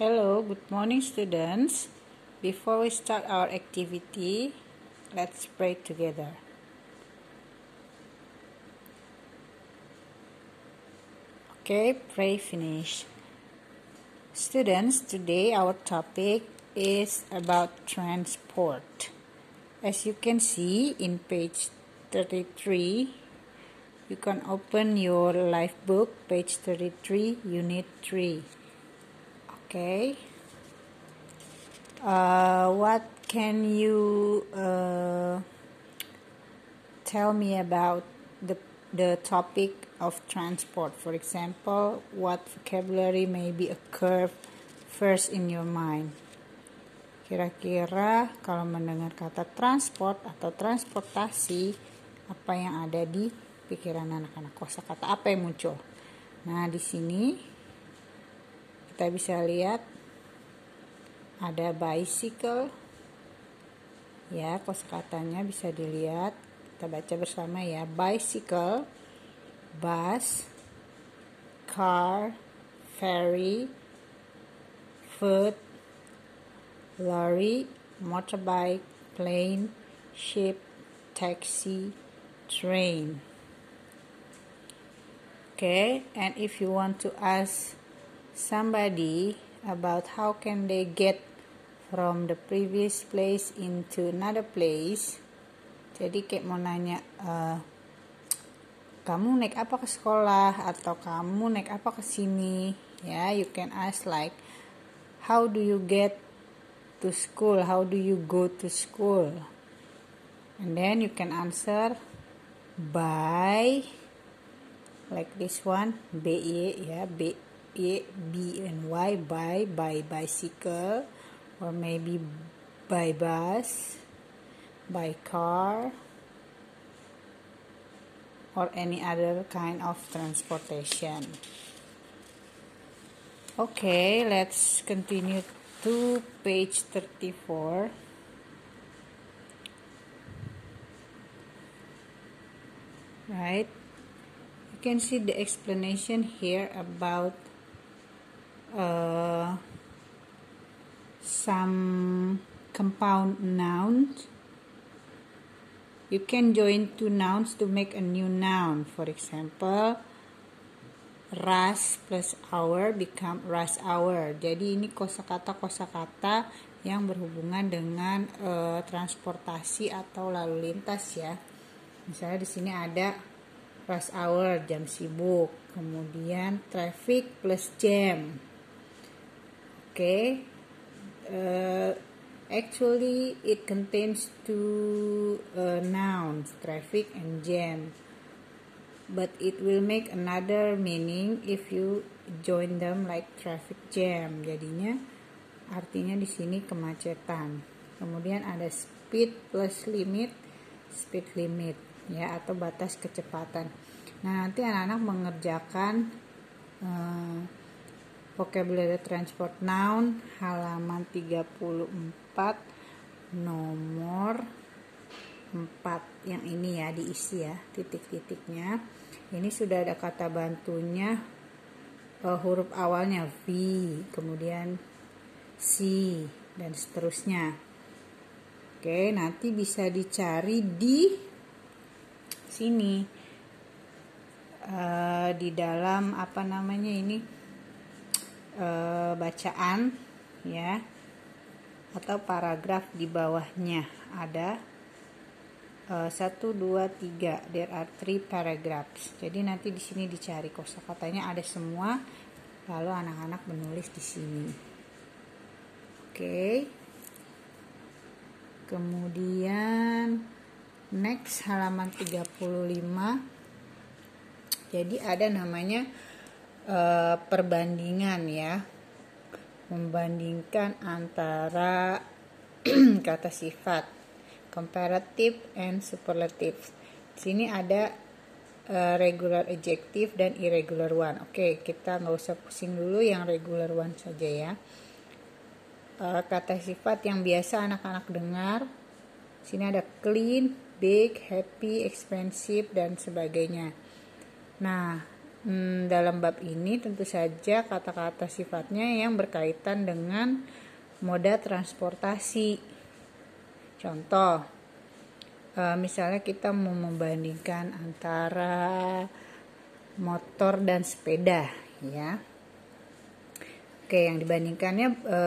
Hello, good morning, students. Before we start our activity, let's pray together. Okay, pray finish. Students, today our topic is about transport. As you can see in page 33, you can open your life book, page 33, unit 3. Okay. Uh, what can you uh, tell me about the the topic of transport? For example, what vocabulary maybe occur first in your mind? Kira-kira kalau mendengar kata transport atau transportasi, apa yang ada di pikiran anak-anak? Kosakata apa yang muncul? Nah, di sini kita bisa lihat ada bicycle. Ya kosakatanya bisa dilihat. Kita baca bersama ya. Bicycle bus car ferry foot lorry motorbike plane ship taxi train. Okay and if you want to ask somebody about how can they get from the previous place into another place. Jadi kayak mau nanya uh, kamu naik apa ke sekolah atau kamu naik apa ke sini? Ya yeah, you can ask like how do you get to school? How do you go to school? And then you can answer by like this one b e ya b e b and y by by bicycle or maybe by bus, by car, or any other kind of transportation. Okay, let's continue to page 34. Right? You can see the explanation here about uh, some compound nouns. You can join two nouns to make a new noun. For example, ras plus hour become ras hour. Jadi ini kosakata kosakata yang berhubungan dengan uh, transportasi atau lalu lintas ya. Misalnya di sini ada rush hour jam sibuk, kemudian traffic plus jam. Okay uh, actually it contains two uh, nouns traffic and jam. But it will make another meaning if you join them like traffic jam. Jadinya artinya di sini kemacetan. Kemudian ada speed plus limit speed limit ya atau batas kecepatan. Nah nanti anak-anak mengerjakan uh, vocabulary transport noun halaman 34 nomor 4 yang ini ya diisi ya titik-titiknya. Ini sudah ada kata bantunya uh, huruf awalnya V kemudian C dan seterusnya. Oke nanti bisa dicari di sini uh, di dalam apa namanya ini e, bacaan ya atau paragraf di bawahnya. Ada e, satu dua tiga. There are three paragraphs. Jadi nanti di sini dicari kosakatanya. Ada semua lalu anak-anak menulis di sini. Oke. Kemudian next halaman 35 jadi ada namanya uh, perbandingan ya membandingkan antara kata sifat comparative and superlative. Sini ada uh, regular adjective dan irregular one. Oke, kita nggak usah pusing dulu yang regular one saja ya. Uh, kata sifat yang biasa anak-anak dengar. Sini ada clean, big, happy, expensive dan sebagainya. Nah, hmm, dalam bab ini tentu saja kata-kata sifatnya yang berkaitan dengan moda transportasi. Contoh, e, misalnya kita mau membandingkan antara motor dan sepeda, ya. Oke, yang dibandingkannya e,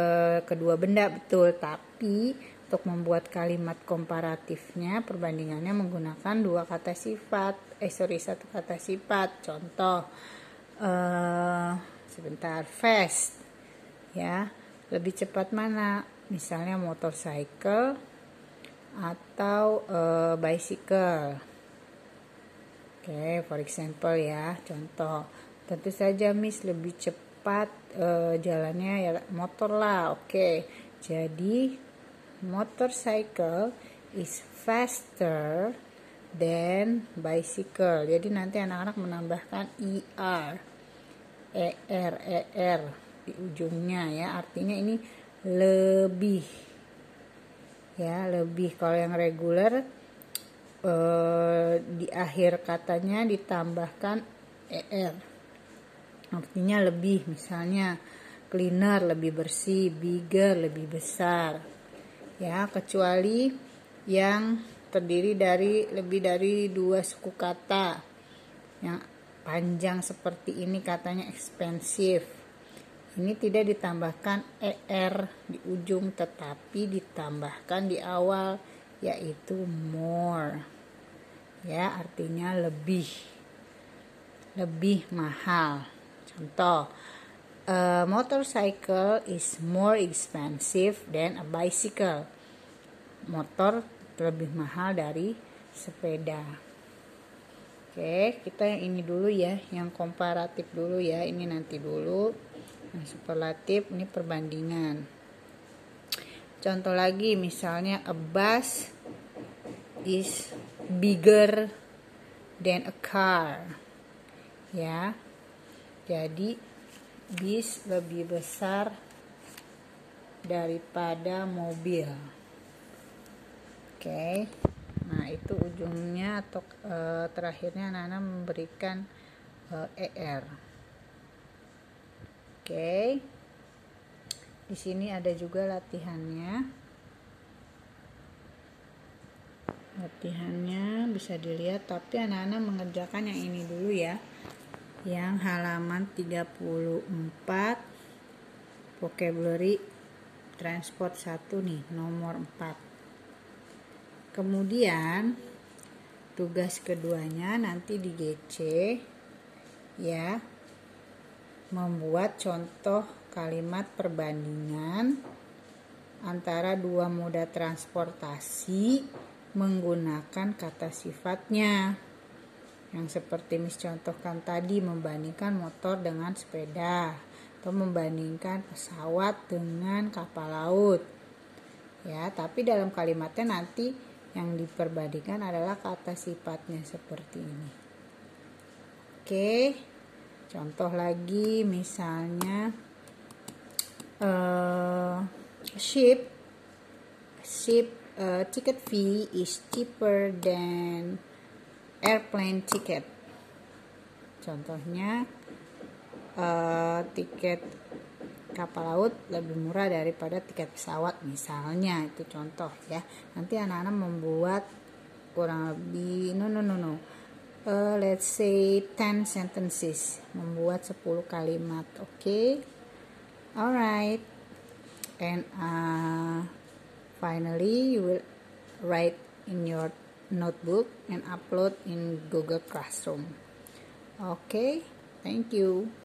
kedua benda betul, tapi untuk membuat kalimat komparatifnya perbandingannya menggunakan dua kata sifat. Eh sorry satu kata sifat. Contoh uh, sebentar fast ya. Lebih cepat mana? Misalnya motorcycle atau uh, bicycle. Oke okay, for example ya contoh. Tentu saja miss lebih cepat uh, jalannya ya motor lah. Oke okay. jadi motorcycle is faster than bicycle. Jadi nanti anak-anak menambahkan er, er, er di ujungnya ya. Artinya ini lebih. Ya lebih. Kalau yang reguler eh, di akhir katanya ditambahkan er artinya lebih. Misalnya cleaner lebih bersih. Bigger lebih besar ya kecuali yang terdiri dari lebih dari dua suku kata. Yang panjang seperti ini katanya expensive ini tidak ditambahkan er di ujung tetapi ditambahkan di awal yaitu more. Ya artinya lebih. Lebih mahal. Contoh a motorcycle is more expensive than a bicycle. Motor lebih mahal dari sepeda. Oke, kita yang ini dulu ya, yang komparatif dulu ya. Ini nanti dulu. Yang superlatif ini perbandingan. Contoh lagi misalnya a bus is bigger than a car. Ya. Jadi bis lebih besar daripada mobil. Oke. Okay. Nah, itu ujungnya atau e, terakhirnya Nana memberikan e, ER. Oke. Okay. Di sini ada juga latihannya. Latihannya bisa dilihat tapi anak-anak mengerjakan yang ini dulu ya yang halaman 34 vocabulary transport 1 nih nomor 4 kemudian tugas keduanya nanti di GC ya membuat contoh kalimat perbandingan antara dua moda transportasi menggunakan kata sifatnya yang seperti Miss contohkan tadi membandingkan motor dengan sepeda atau membandingkan pesawat dengan kapal laut. Ya tapi dalam kalimatnya nanti yang diperbandingkan adalah kata sifatnya seperti ini. Oke contoh lagi misalnya uh, ship ship uh, ticket fee is cheaper than airplane ticket. Contohnya uh, tiket kapal laut lebih murah daripada tiket pesawat misalnya itu contoh ya. Nanti anak-anak membuat kurang lebih no no no no. Uh, let's say 10 sentences membuat 10 kalimat oke okay? alright and uh, finally you will write in your notebook and upload in Google Classroom. Okay, thank you.